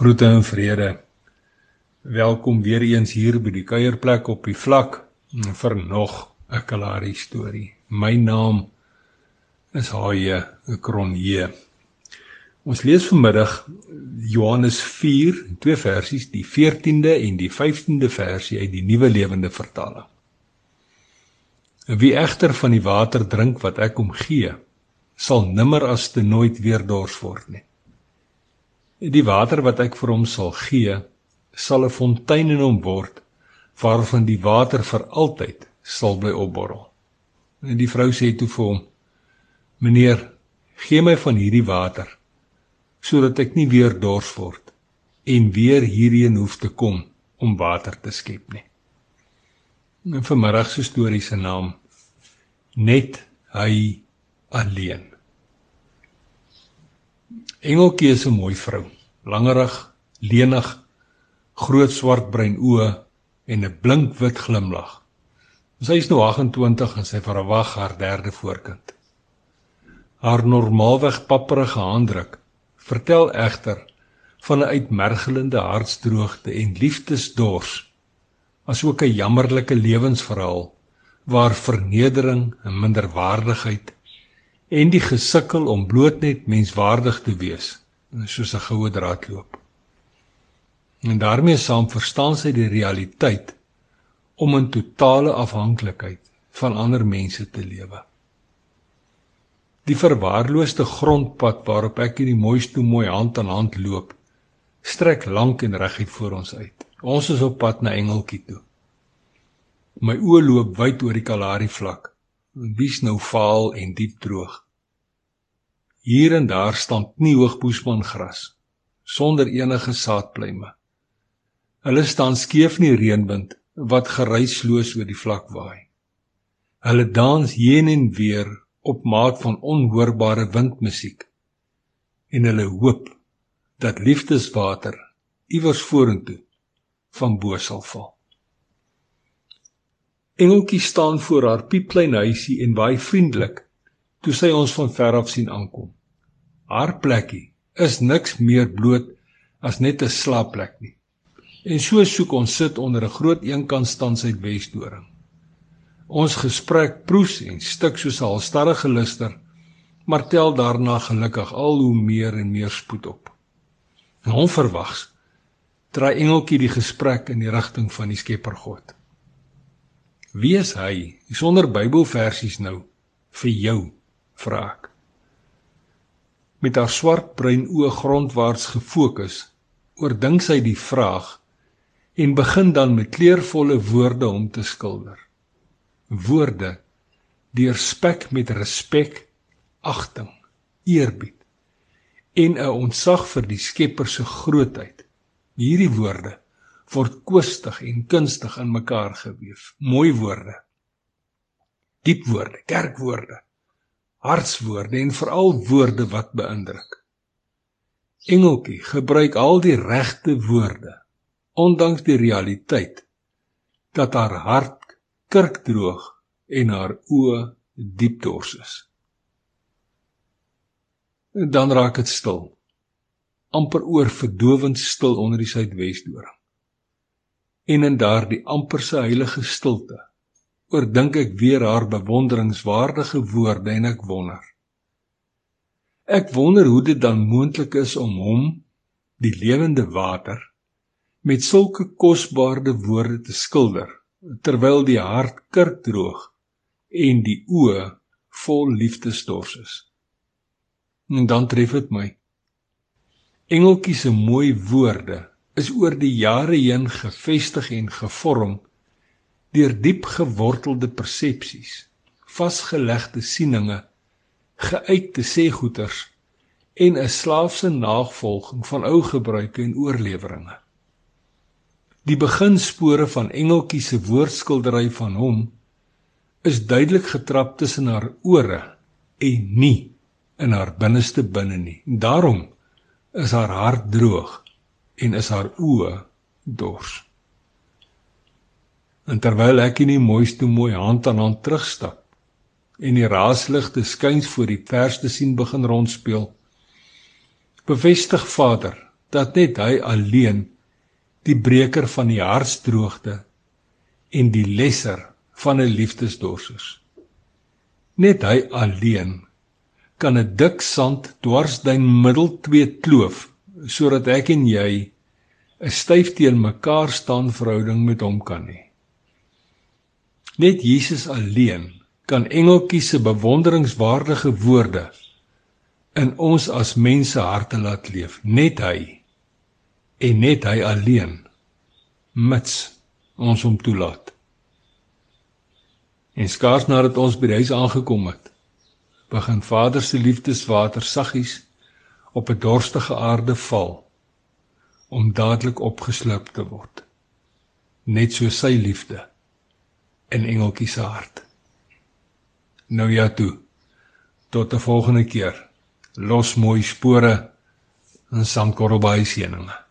Groete en vrede. Welkom weer eens hier by die kuierplek op die vlak vir nog 'n Kalahari storie. My naam is Haie Kronje. Ons lees vanmiddag Johannes 4, twee versies, die 14de en die 15de versie uit die Nuwe Lewende Vertaling. Wie egter van die water drink wat ek hom gee, sal nimmer as te nooit weer dors word nie. Die water wat ek vir hom sal gee, sal 'n fontein in hom word waarvan die water vir altyd sal bly opborrel. En die vrou sê toe vir hom: "Meneer, gee my van hierdie water sodat ek nie weer dors word en weer hierheen hoef te kom om water te skep nie." En vanmiddag se storie se naam net hy alleen. Engeltjie is 'n mooi vrou, langerig, lenig, groot swartbruin oë en 'n blink wit glimlag. Sy is nou 28 en sy verwag haar derde voorkind. Haar normaalweg papperige handdruk vertel egter van 'n uitmergelende hartsdroogte en liefdesdors, asook 'n jammerlike lewensverhaal waar vernedering en minderwaardigheid en die gesukkel om bloot net menswaardig te wees soos 'n goue draad loop. En daarmee saam verstaan sy die realiteit om in totale afhanklikheid van ander mense te lewe. Die verwaarloosde grondpad waarop ek in die mooiste mooi hand aan hand loop, strek lank en reguit voor ons uit. Ons is op pad na Engeltjie toe. My oë loop wyd oor die Kalahari vlak wie's nou vaal en diep droog. Hier en daar staan nie hoogboesman gras sonder enige saadpluime. Hulle staan skeef in die reënwind wat geruisloos oor die vlak waai. Hulle dans heen en weer op maat van onhoorbare windmusiek en hulle hoop dat liefdeswater iewers vorentoe van bo sal val. Engeltjie staan voor haar piepklein huisie en baie vriendelik toe sy ons van ver af sien aankom. Haar plekkie is niks meer bloot as net 'n slaapplek nie. En so soek ons sit onder 'n groot eenkant standsuit Wesdoring. Ons gesprek proes en stik soos 'n halstarrige luster, maar tel daarna gelukkig al hoe meer en meer spoed op. En onverwags draai Engeltjie die gesprek in die rigting van die Skepper God. Wie is hy sonder Bybelversies nou vir jou vra ek. Met haar swart bruin oë grondwaarts gefokus, oordink sy die vraag en begin dan met kleurvolle woorde om te skilder. Woorde deur spek met respek, agting, eerbied en 'n ontzag vir die Skepper se grootheid. Hierdie woorde word koestig en kunstig in mekaar geweef. Mooi woorde. Diep woorde, kerkwoorde, hartswoorde en veral woorde wat beïndruk. Engeltjie gebruik al die regte woorde ondanks die realiteit dat haar hart kurkdroog en haar oë diep dors is. En dan raak dit stil. amper oor verdowend stil onder die suidwesdoring en in daardie amperse heilige stilte oordink ek weer haar bewonderingswaardige woorde en ek wonder. Ek wonder hoe dit dan moontlik is om hom die lewende water met sulke kosbare woorde te skilder terwyl die hart kurkdroog en die oë vol liefdesdors is. En dan tref dit my. Engeltjie se mooi woorde is oor die jare heen gefestig en gevorm deur diep gewortelde persepsies, vasgelegde sieninge, geuite sêgoeters en 'n slaafse navolging van ou gebruike en oorleweringe. Die beginspore van Engeltjie se woordskildery van hom is duidelik getrap tussen haar ore en nie in haar binneste binne nie. Daarom is haar hart droog en is haar oë dors. En terwyl ek in die mooiste mooi hand aan hand terugstap en die raasligte skuins voor die verste sien begin rondspeel, bevestig Vader dat net hy alleen die breker van die hartsdroogte en die lesser van 'n liefdesdorsers. Net hy alleen kan 'n dik sand dwarsduin middel twee kloof sodat ek en jy 'n styf teen mekaar staan verhouding met hom kan hê. Net Jesus alleen kan engeltjies se bewonderingswaardige woorde in ons as mense harte laat leef. Net hy en net hy alleen mits ons hom toelaat. En skaars nadat ons by die huis aangekom het, begin Vader se liefdeswater saggies op 'n dorstige aarde val om dadelik opgesloop te word. Net so sy liefde in engeltjie se hart. Nou ja toe. Tot 'n volgende keer. Los mooi spore in Sandkorrelbaai seëninge.